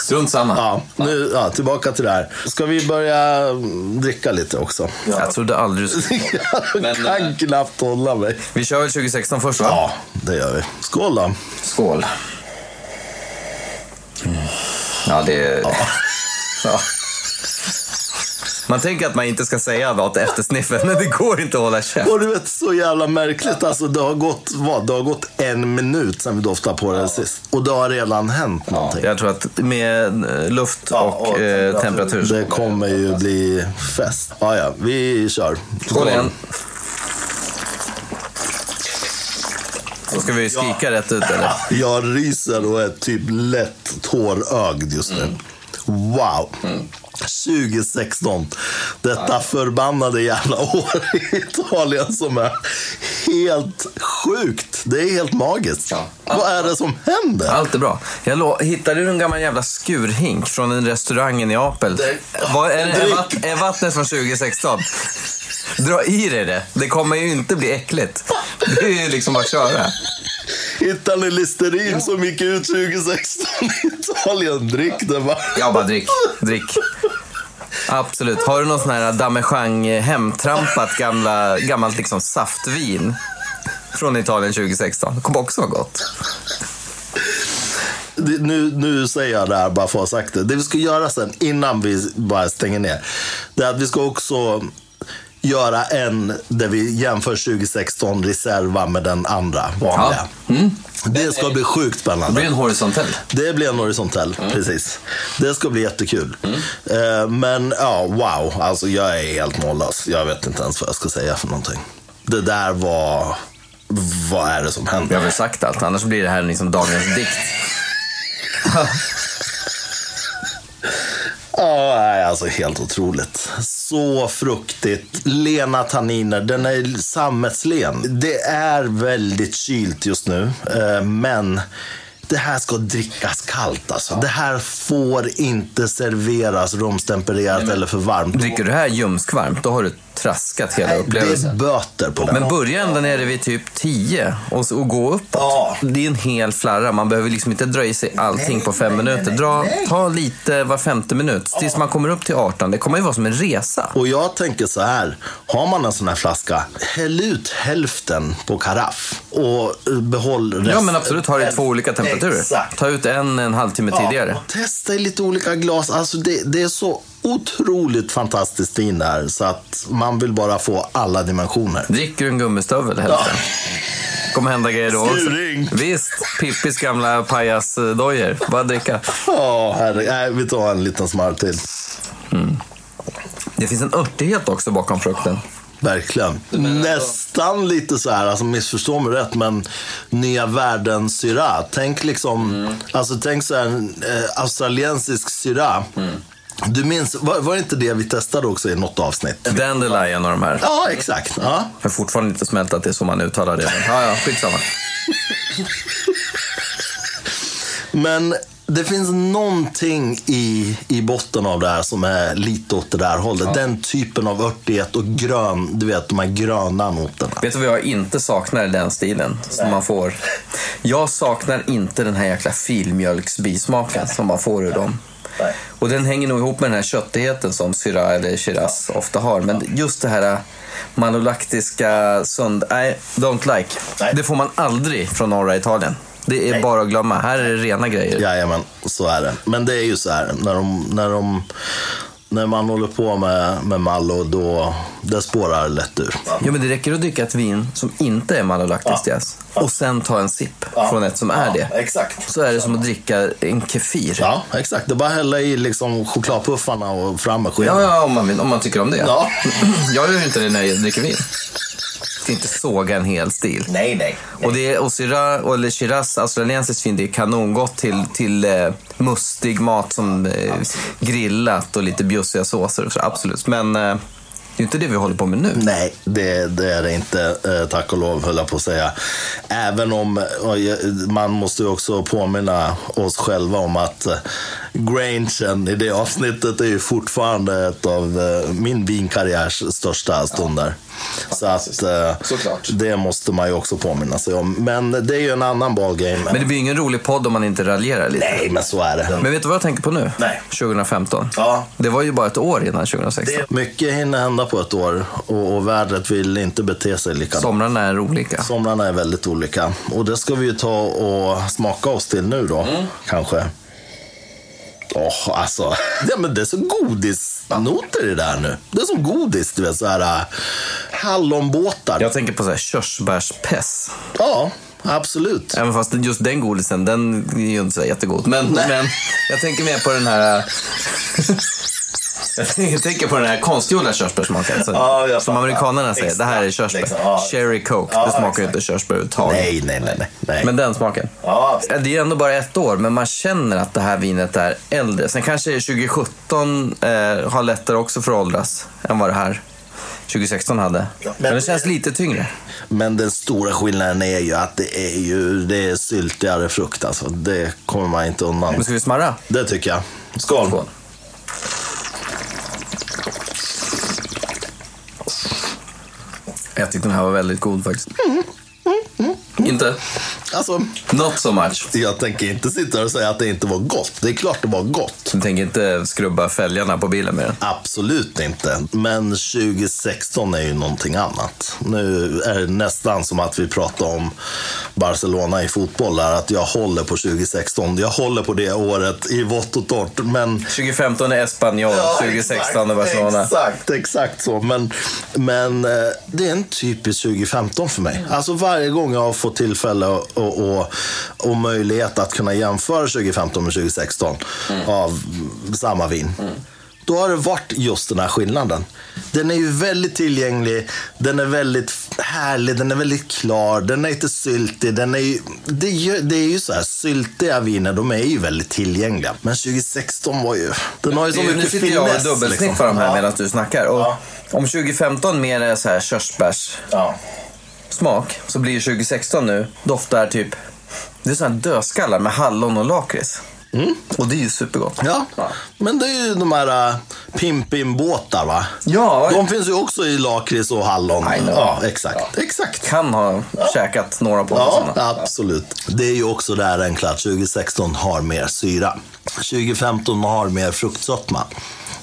Strunt samma. Ja, nu, ja, tillbaka till det här. Ska vi börja mm, dricka lite också? Jag trodde aldrig du skulle... Jag kan eh, knappt hålla mig. Vi kör väl 2016 först va? Ja, det gör vi. Skål då. Skål. Ja, det. Ja. Man tänker att man inte ska säga något efter sniffen, men det går inte att hålla käft. Och du vet, så jävla märkligt. Alltså, det har gått, vad? Det har gått en minut sedan vi doftade på det sist. Och det har redan hänt någonting. Jag tror att med eh, luft och, eh, temperatur. Det kommer ju bli fest. Ja, ja, vi kör. Skål igen. Då ska vi skrika rätt ut eller? Jag ryser och är typ lätt tårögd just nu. Wow. 2016. Detta förbannade jävla år i Italien som är helt sjukt. Det är helt magiskt. Ja. Vad är det som händer? Allt är bra. Jag hittade du en gammal jävla skurhink från en restaurang i Neapel? Vad är, det, är, Dryck. vatt, är vattnet från 2016? Dra i dig det. Det kommer ju inte bli äckligt. Det är ju liksom bara att köra. Hittar ni Listerin som gick ut 2016 i Italien? Drick det bara. Ja, bara drick. Drick. Absolut. Har du någon sån här Damechang hemtrampat gamla, gammalt liksom saftvin från Italien 2016? Det kommer också vara gott. Nu, nu säger jag det här bara för att ha sagt det. Det vi ska göra sen, innan vi bara stänger ner, det är att vi ska också göra en där vi jämför 2016 Reserva med den andra vanliga. Det ska bli sjukt spännande. en horisontell. Det blir en horisontell, precis. Det ska bli jättekul. Eh, men ja, wow. Alltså jag är helt mållös. Jag vet inte ens vad jag ska säga för någonting. Det där var... Vad är det som Vi har händer? väl sagt allt, annars blir det här liksom dagens dikt. Ja, alltså helt otroligt. Så fruktigt. Lena tanniner. Den är sammetslen. Det är väldigt kylt just nu, eh, men det här ska drickas kallt alltså. Det här får inte serveras rumstempererat eller för varmt. Dricker du det här ljumskvarmt, då har du traskat hela Det är upplevelsen. böter på den. Men börja ändå nere vid typ 10 och, så- och gå uppåt. Ja. Det är en hel flarra. Man behöver liksom inte dra i sig allting på fem minuter. Dra, ta lite var femte minut tills man kommer upp till 18. Det kommer ju vara som en resa. Och jag tänker så här, har man en sån här flaska, häll ut hälften på karaff och eh, behåll resten. Ja, men absolut. Har det två olika temperaturer. Exakt. Ta ut en en halvtimme tidigare. Ja, och testa i lite olika glas. Alltså det, det är så otroligt fantastiskt vin där så att man vill bara få alla dimensioner. Dricker du en gummistövel hälften? kommer hända grejer då också. Skuring. Visst, Pippis gamla pajasdojor. Bara dricka. Ja, herre, nej, vi tar en liten smarr till. Det finns en örtighet också bakom frukten. Verkligen. Nästan lite så här, alltså missförstå mig rätt, men nya världen syra. Tänk liksom, alltså tänk så här, en, eh, australiensisk syra. Du minns, var, var det inte det vi testade också i något avsnitt? Dandelion och de här. Ja, exakt. Ja. Jag har fortfarande inte smält att det är så man uttalar det. Men, ja, ja, skitsamma. Men det finns någonting i, i botten av det här som är lite åt det där hållet. Den typen av örtighet och grön, du vet de här gröna noterna. Vet du vad jag inte saknar i den stilen? Som man får? Jag saknar inte den här jäkla filmjölksbismaken som man får ur dem. Och den hänger nog ihop med den här köttigheten som Syrah eller Shiraz ofta har. Men just det här malolaktiska sund... Nej, don't like. Nej. Det får man aldrig från norra Italien. Det är Nej. bara att glömma. Här är det rena grejer. Jajamän, så är det. Men det är ju så här, när, de, när, de, när man håller på med, med Mallo, då det spårar lätt ur. Jo, men det räcker att dricka ett vin som inte är malolaktiskt jäst. Och sen ta en sipp från ett som är det. Exakt. Så är det som att dricka en kefir. Ja, exakt. Det är bara att hälla i liksom chokladpuffarna och fram med Ja, skenan. ja om, man, om man tycker om det. Ja. Jag gör ju inte det när jag dricker vin. Ska inte såga en hel stil. Nej, nej. Och, det är, och Syrah, eller Shiraz, australiensiskt vin, det är kanongott till, till eh, mustig mat som eh, grillat och lite bjussiga såser. och Så, absolut. Men eh, det är inte det vi håller på med nu. Nej, det, det är det inte, eh, tack och lov, höll jag på att säga. Även om eh, man måste ju också påminna oss själva om att eh, Grangen i det avsnittet är ju fortfarande ett av eh, min vinkarriärs största stunder. Så att eh, Såklart. det måste man ju också påminna sig om. Men det är ju en annan ballgame. Men det blir ju ingen rolig podd om man inte raljerar lite. Nej, men så är det. Men vet du vad jag tänker på nu? Nej. 2015. Ja. Det var ju bara ett år innan 2016. Det, mycket hinner hända på ett år och, och vädret vill inte bete sig likadant. Somrarna är olika. Somrarna är väldigt olika. Och det ska vi ju ta och smaka oss till nu då, kanske. Åh, alltså. Ja, men det är så godisnoter i det där nu. Det är som godis, du vet. Så här, äh, hallonbåtar. Ja. Jag tänker på så här körsbärspess. absolut. Även fast just den godisen, den är ju inte så jättegod. Men, men jag tänker mer på den här... jag tänker på den här konstgjorda körsbärssmaken. Alltså, Ja, som amerikanerna säger, det här är Exakt, körsbär. liksom. Ja. Cherry coke, Ja, det smakar ju exakt. inte körsbär överhuvudtaget. Nej, nej, nej. nej. Men den smaken. Ja, Det är ändå bara ett år, men man känner att det här vinet är äldre. Sen kanske 2017 eh, har lättare också för att åldras än vad det här 2016 hade. men- men, det känns lite tyngre. Men den stora skillnaden är ju att det är ju det är syltigare frukt. Alltså. Det kommer man inte undan. Men ska vi smarra? Det tycker jag. Skål. Skål. Jag tyckte den här var väldigt god faktiskt. Mm. Inte? Alltså, Not so much. jag tänker inte sitta och säga att det inte var gott. Det är klart det var gott. Du tänker inte skrubba fälgarna på bilen med den? Absolut inte. Men 2016 är ju någonting annat. Nu är det nästan som att vi pratar om Barcelona i fotboll. Där, att jag håller på 2016. Jag håller på det året i vått och torrt. Men 2015 är Espanyol, 2016 är Barcelona. Exakt, exakt så. Men, men eh, det är en typisk 2015 för mig. Alltså varje gång jag har fått tillfälle och, och, och, möjlighet att kunna jämföra 2015 med 2016 av samma vin. Då har det varit just den här skillnaden. Den är ju väldigt tillgänglig, den är väldigt härlig, den är väldigt klar, den är inte syltig. Den är ju, det, är ju, det är ju så här, syltiga viner, de är ju väldigt tillgängliga. Men 2016 var ju, den har ju så Nu mycket sitter jag och finess. dubbelsniffar liksom. de här Ja. medan du snackar. Och Ja. Om 2015 mer är så här körsbärs Ja. Smak så blir ju 2016 nu doftar typ... Det är sådana dödskallar med hallon och lakrits. Och det är ju supergott. Ja, men det är ju de här uh, Pimpin-båtar va? Ja. De finns ju också i lakrits och hallon. I know. Ja, exakt. Exakt. Kan ha käkat några på Ja, sådana. absolut. Det är ju också där enkla att 2016 har mer syra. 2015 har mer fruktsötma.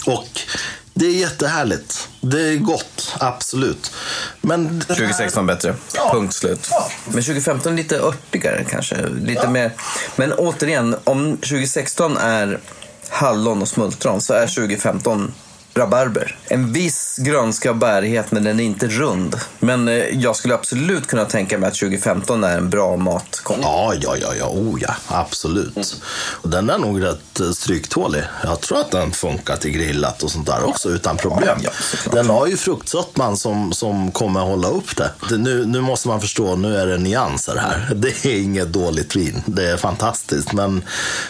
Och det är jättehärligt. Det är gott, absolut. Men den här- 2016 bättre. Ja. Punkt slut. Ja. Men 2015 lite örtigare kanske. Lite mer. Men återigen, om 2016 är hallon och smultron så är 2015 rabarber. En viss grönska och bärighet men den är inte rund. Men eh, jag skulle absolut kunna tänka mig att 2015 är en bra matkonjak. Ja, ja, ja, ja, oh ja, absolut. Och den är nog rätt eh, stryktålig. Jag tror att den funkar till grillat och sånt där också utan problem. Ja, såklart. den har ju fruktsötman som, som kommer hålla upp det. det nu, nu måste man förstå, nu är det nyanser här. Det är inget dåligt vin. Det är fantastiskt. Men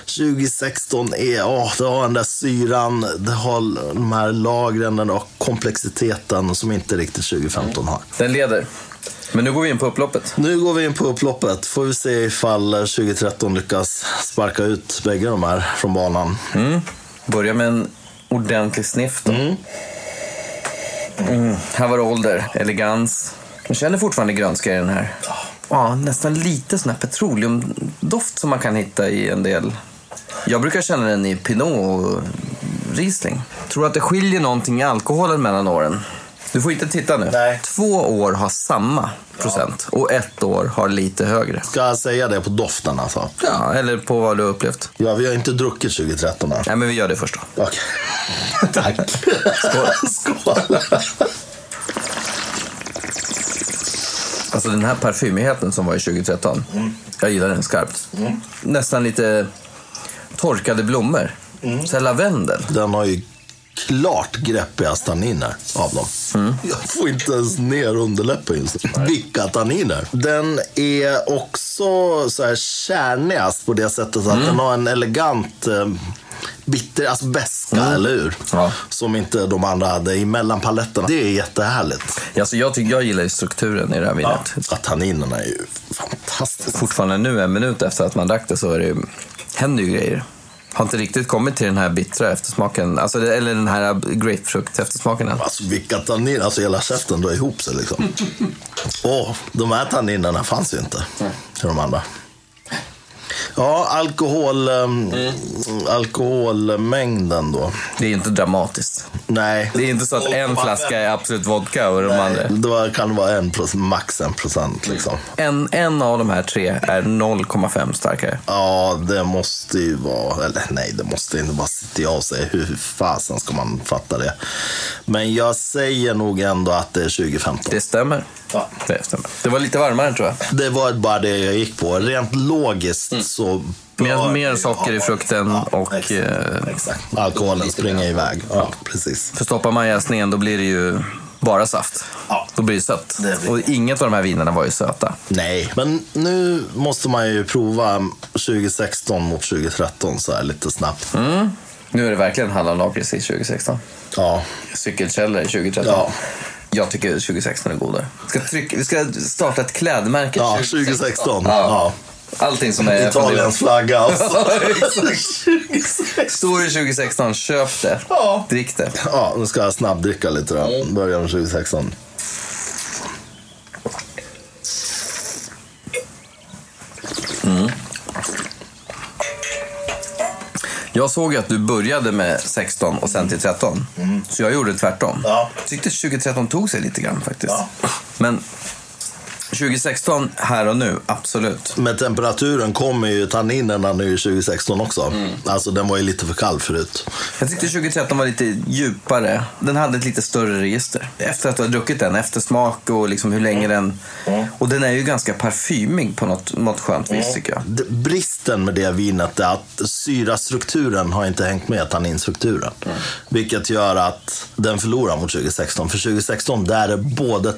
2016 är, åh, det har den där syran, det har de här lagren, den har komplexiteten som inte riktigt 2015 har. Den leder. Men nu går vi in på upploppet. Nu går vi in på upploppet. Får vi se ifall 2013 lyckas sparka ut bägge de här från banan. Mm. Börja med en ordentlig sniff då. Mm. Här var det ålder, elegans. Man känner fortfarande grönska i den här. Ja, nästan lite sån här petroleumdoft som man kan hitta i en del. Jag brukar känna den i Pinot och Riesling. Tror du att det skiljer någonting i alkoholen mellan åren? Du får inte titta nu. Nej. Två år har samma procent och ett år har lite högre. Ska jag säga det på doften alltså? Ja, eller på vad du har upplevt. Ja, vi har inte druckit 2013 än. Nej, men vi gör det först då. Okej. Tack. Skål. Skål. Alltså den här parfymigheten som var i 2013. Jag gillar den skarpt. Nästan lite torkade blommor. Så här lavendel. Den har ju klart greppiga tanniner av dem. Jag får inte ens ner underläppen just nu. Vilka tanniner! Den är också så här kärnigast på det sättet att den har en elegant eh, bitter, alltså beska, eller hur? Ja. Som inte de andra hade i mellanpaletterna. Det är jättehärligt. Alltså jag, tycker, jag gillar ju strukturen i det här vinet. Ja, tanninerna är ju fantastiska. Fortfarande nu, en minut efter att man drack det, så är det ju, händer ju grejer. Har inte riktigt kommit till den här bittra eftersmaken, alltså, eller den här grapefrukt-eftersmaken än. Alltså vilka tanniner, alltså hela käften drar ihop sig liksom. Åh, de här tanninerna fanns ju inte i de andra. Ja, alkohol, ehm, alkoholmängden då. Det är inte dramatiskt. Nej. Det är inte så att en flaska är absolut vodka och de andra... Det var, kan vara en procent, max en procent liksom. En, en av de här tre är 0,5 starkare. Ja, det måste ju vara, eller nej, det måste inte bara sitta jag och säga. Hur fasen ska man fatta det? Men jag säger nog ändå att det är 2015. Det stämmer. Ja. Det stämmer. Det var lite varmare tror jag. Det var bara det jag gick på. Rent logiskt så... Mer, mer socker i frukten och... Exakt. eh, exakt. Alkoholen springer iväg. Ja, precis. För stoppar man jäsningen då blir det ju bara saft. Ja. Då blir det sött. Det blir- Och inget av de här vinerna var ju söta. Nej, men nu måste man ju prova 2016 mot 2013 så här lite snabbt. Mm. Nu är det verkligen hallonlakrits i 2016. Ja, Cykelkällor i 2013. Ja. Jag tycker 2016 är godare. Vi ska, trycka, vi ska starta ett klädmärke ja 2016. Ja. Ja. Allting som är... Italiens flagga. Alltså. Står i 2016, köp det. Ja. Drick det. Ja, nu ska jag snabbdricka lite då. Börjar med 2016. Jag såg att du började med 16 och sen till 13. Så jag gjorde tvärtom. Ja. Jag tyckte 2013 tog sig lite grann faktiskt. Ja. Men 2016, här och nu, absolut. Med temperaturen kommer ju tanninerna nu i 2016 också. Alltså den var ju lite för kall förut. Jag tyckte 2013 var lite djupare. Den hade ett lite större register. Efter att du har druckit den, eftersmak och liksom hur länge den... Och den är ju ganska parfymig på något, något skönt vis tycker jag. D- Bristen med det vinet är att syrastrukturen har inte hängt med tanninstrukturen. Vilket gör att den förlorar mot 2016. För 2016 där är både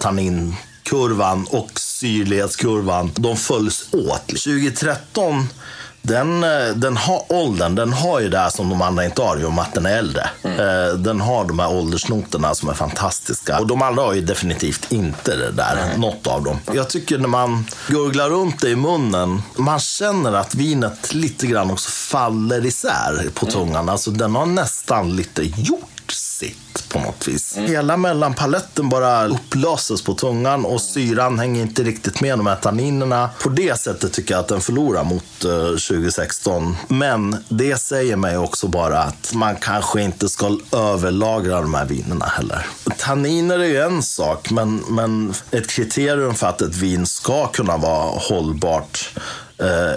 tanninkurvan och syrlighetskurvan, de följs åt. 2013 den, eh, den har åldern, den har ju det här som de andra inte har, i och med att den är äldre. Eh, Den har de här åldersnoterna som är fantastiska. Och de andra har ju definitivt inte det där, något av dem. Jag tycker när man gurglar runt det i munnen, man känner att vinet lite grann också faller isär på tungan. Alltså den har nästan lite gjort sitt på något vis. Mm. Hela mellanpaletten bara upplöses på tungan och syran hänger inte riktigt med de här tanninerna. På det sättet tycker jag att den förlorar mot eh, 2016. Men det säger mig också bara att man kanske inte ska överlagra de här vinerna heller. Tanniner är ju en sak, men, men ett kriterium för att ett vin ska kunna vara hållbart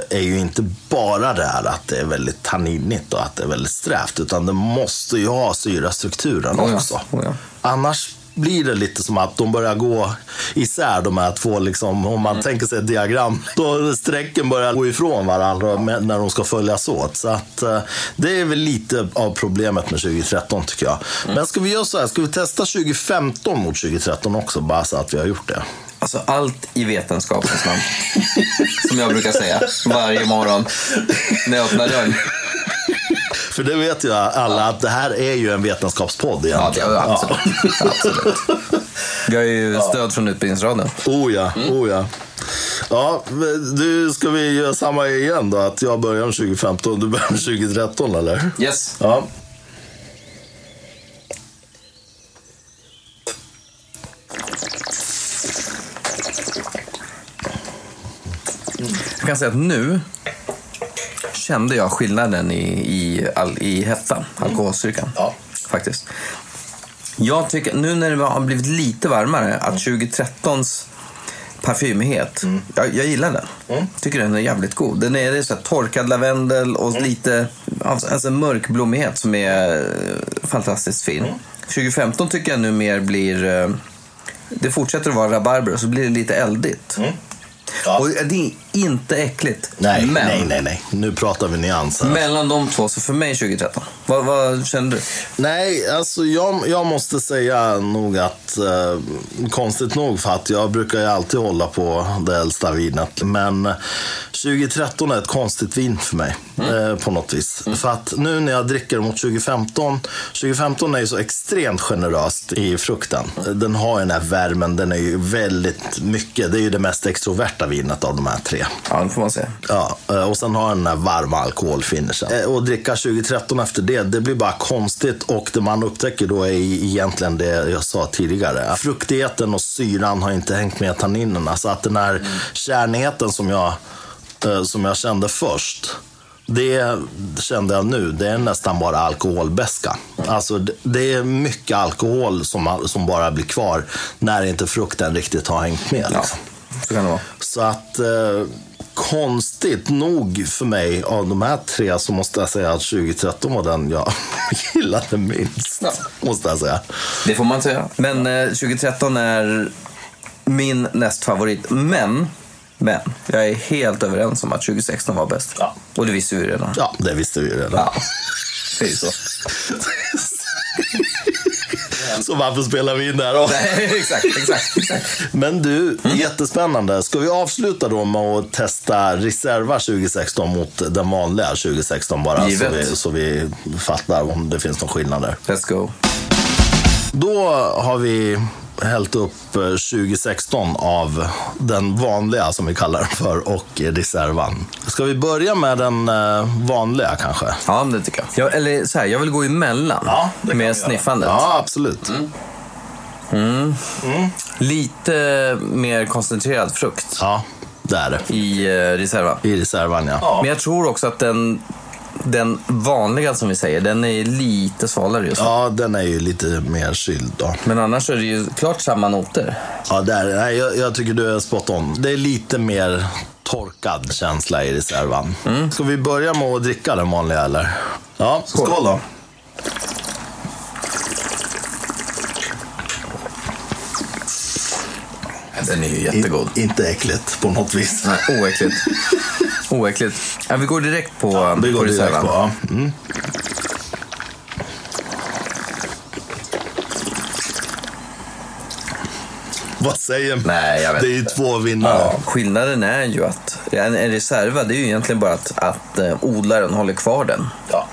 är ju inte bara det här att det är väldigt tanninigt och att det är väldigt strävt, utan det måste ju ha syrastrukturen Oh ja, också. oh ja. Annars blir det lite som att de börjar gå isär de här två, liksom, om man tänker sig ett diagram. Då strecken börjar gå ifrån varandra med, när de ska följas åt. Så att, eh, det är väl lite av problemet med 2013 tycker jag. Men ska vi göra så här, ska vi testa 2015 mot 2013 också, bara så att vi har gjort det? Alltså allt i vetenskapens namn. Som jag brukar säga varje morgon när jag öppnar dörren. För det vet ju alla att det här är ju en vetenskapspodd Ja, det egentligen. är absolut. absolut. Vi har ju stöd från Utbildningsradion. Oh ja, oh ja. Ja, du, ska vi göra samma igen då? Att jag börjar med 2015 och du börjar med 2013 eller? Yes. Ja. Jag kan säga att nu, kände jag skillnaden i, i, all, i hettan, alkoholstyrkan. Ja. Faktiskt. Jag tycker, nu när det har blivit lite varmare, att 2013s parfymighet, jag, jag gillar den. Tycker den är jävligt god. Den är, det är så torkad lavendel och lite alltså mörkblommighet som är eh, fantastiskt fin. 2015 tycker jag nu mer blir... eh, Det fortsätter att vara rabarber och så blir det lite eldigt. Ja. Och det är inte äckligt. Nej, men nej, nej, nej. Nu pratar vi nyanser. mellan de två, så för mig 2013. Vad, vad känner du? Nej, alltså jag, jag måste säga nog att, eh, konstigt nog för att jag brukar ju alltid hålla på det äldsta vinet. Men 2013 är ett konstigt vin för mig eh, på något vis. För att nu när jag dricker mot 2015, 2015 är ju så extremt generöst i frukten. Den har ju den här värmen, den är ju väldigt mycket, det är ju det mest extroverta vinet av de här tre. Ja, det får man säga. Ja, eh, och sen har den den här varma alkoholfinishen. Eh, Och dricka 2013 efter det, det blir bara konstigt. Och det man upptäcker då är egentligen det jag sa tidigare. Fruktigheten och syran har inte hängt med tanninerna. Så att den här kärnigheten som jag, eh, som jag kände först, det kände jag nu, det är nästan bara alkoholbeska. Alltså det- är mycket alkohol som, som bara blir kvar när inte frukten riktigt har hängt med. Ja, Liksom. Så kan det vara. Så att eh, konstigt nog för mig av de här tre så måste jag säga att 2013 var den jag gillade minst. Ja. Måste jag säga. Det får man säga. Men eh, 2013 är min nästfavorit. Men, men, jag är helt överens om att 2016 var bäst. Ja. Och det visste vi ju redan. Ja, det visste vi ju redan. Ja, det är så. Så varför spelar vi in det här då? Nej, exakt, exakt, exakt. Men du, Mm. jättespännande. Ska vi avsluta då med att testa Reserva 2016 mot den vanliga 2016 bara? Så vi, så vi fattar om det finns någon skillnad där. Let's go. Då har vi hällt upp eh, 2016 av den vanliga som vi kallar den för och reservan. Ska vi börja med den eh, vanliga kanske? Ja, det tycker jag. jag eller så här, jag vill gå emellan med sniffandet. Ja, absolut. Lite mer koncentrerad frukt Ja, det är det. i eh, reserva. I reservan ja. Men jag tror också att den, den vanliga som vi säger, den är lite svalare just nu. Ja, den är ju lite mer kyld då. Men annars är det ju klart samma noter. Ja, där, nej, jag, jag tycker du är spot on. Det är lite mer torkad känsla i reservan. Ska vi börja med att dricka den vanliga eller? Ja, skål då. Den är ju jättegod. In, inte äckligt på något vis. Nej, oäckligt. Oäckligt. Ja, vi går direkt på, Det på går direkt på. Ja. Mm. Vad säger man? Nej, jag vet Det är ju två vinnare. Ja, skillnaden är ju att en, en reserva, det är ju egentligen bara att, att eh, odlaren håller kvar den Ja.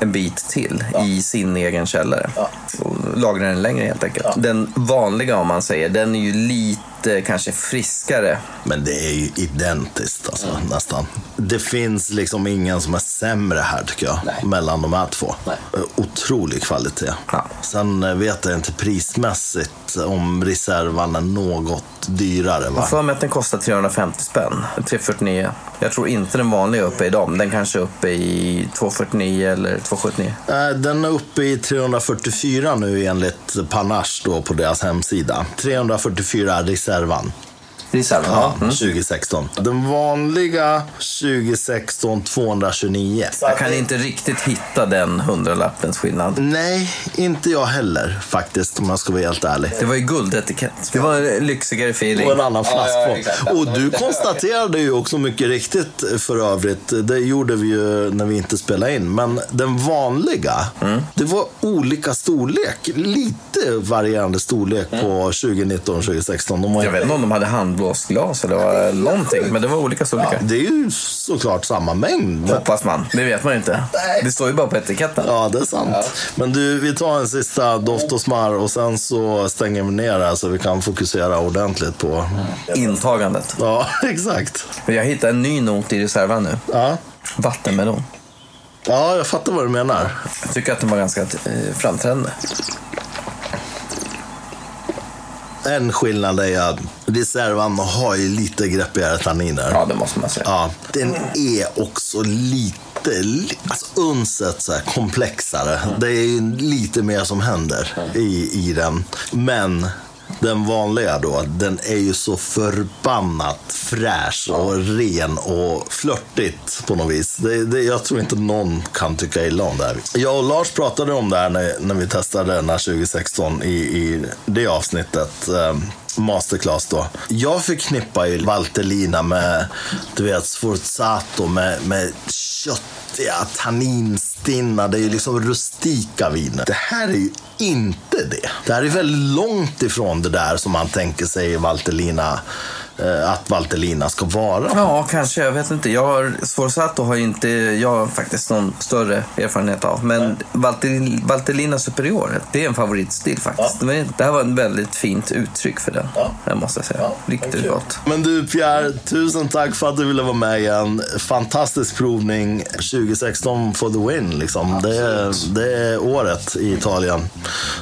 en bit till i sin egen källare. Ja. Och lagrar den längre helt enkelt. Den vanliga om man säger, den är ju lite kanske friskare. Men det är ju identiskt alltså, nästan. Det finns liksom ingen som är sämre här tycker jag, Nej. mellan de här två. Nej. Eh, Otrolig kvalitet. Ja. Sen eh, vet jag inte prismässigt om reservan är något dyrare. Va? Jag får mig att den kostar 350 spänn. 349. Jag tror inte den vanliga är uppe i dem. Den kanske är uppe i 249 eller 279. Eh, Den är uppe i 344 nu enligt Panache då på deras hemsida. 344 Servan. Reserva? Ja, Mm. 2016. Den vanliga 2016 229. Jag kan inte riktigt hitta den hundralappens skillnad. Nej, inte jag heller faktiskt om jag ska vara helt ärlig. Det var ju guldetikett. Det var en lyxigare feeling. Och en annan Ja, ja, flaskform. exakt. och du konstaterade ju också mycket riktigt för övrigt, det gjorde vi ju när vi inte spelade in, men den vanliga, Mm. det var olika storlek. Lite varierande storlek på 2019 och 2016. De var Jag vet inte om de hade handblåst glas eller någonting, men det var olika storlekar. Det är ju såklart samma mängd. Hoppas man. Det vet man ju inte. Nej. Det står ju bara på etiketten. Ja, det är sant. Men du, vi tar en sista doft och smör och sen så stänger vi ner här så vi kan fokusera ordentligt på... Intagandet. Ja, exakt. Jag hittade en ny not i reserven nu. Ja. Vattenmelon. ja, jag fattar vad du menar. Jag tycker att den var ganska eh, framträdande. En skillnad är att reservan har ju lite greppigare tanniner. Ja, det måste man säga. Ja, den är också lite, li- alltså unset så komplexare. Det är ju lite mer som händer i, i den. Men den vanliga då, den är ju så förbannat fräsch och ren och flörtigt på något vis. Det, det, jag tror inte någon kan tycka illa om det här. Jag och Lars pratade om det här när, när vi testade den här 2016 i, i det avsnittet. Um, masterclass då. Jag förknippar ju Valtellina med, du vet, Sforzato med, med köttiga, tanninstinna, det är ju liksom rustika viner. Det här är ju inte det. Det här är väldigt långt ifrån det där som man tänker sig Valtellina, att Valtellina ska vara. Ja, kanske. Jag vet inte. Jag har, Sforzato har inte jag har faktiskt någon större erfarenhet av. Men Valtel, Valtellina Superiore, det är en favoritstil faktiskt. Men Det här var ett väldigt fint uttryck för den, Ja. det måste jag säga. Riktigt gott. Men du Pierre, tusen tack för att du ville vara med igen. Fantastisk provning 2016 for the win. Liksom. Det, är, det är året i Italien.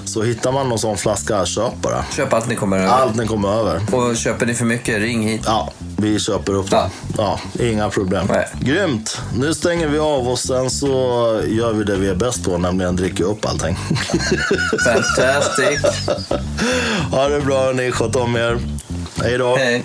Så hittar man någon sån flaska, köp bara. Köp allt ni kommer över. Allt ni kommer över. Och köper ni för mycket, ring hit. Ja, vi köper upp det. Ja, inga problem. Nej. Grymt! Nu stänger vi av och sen så gör vi det vi är bäst på, nämligen dricker upp allting. Fantastic. ha det bra, ni. Sköt om er. Hej då. Hej.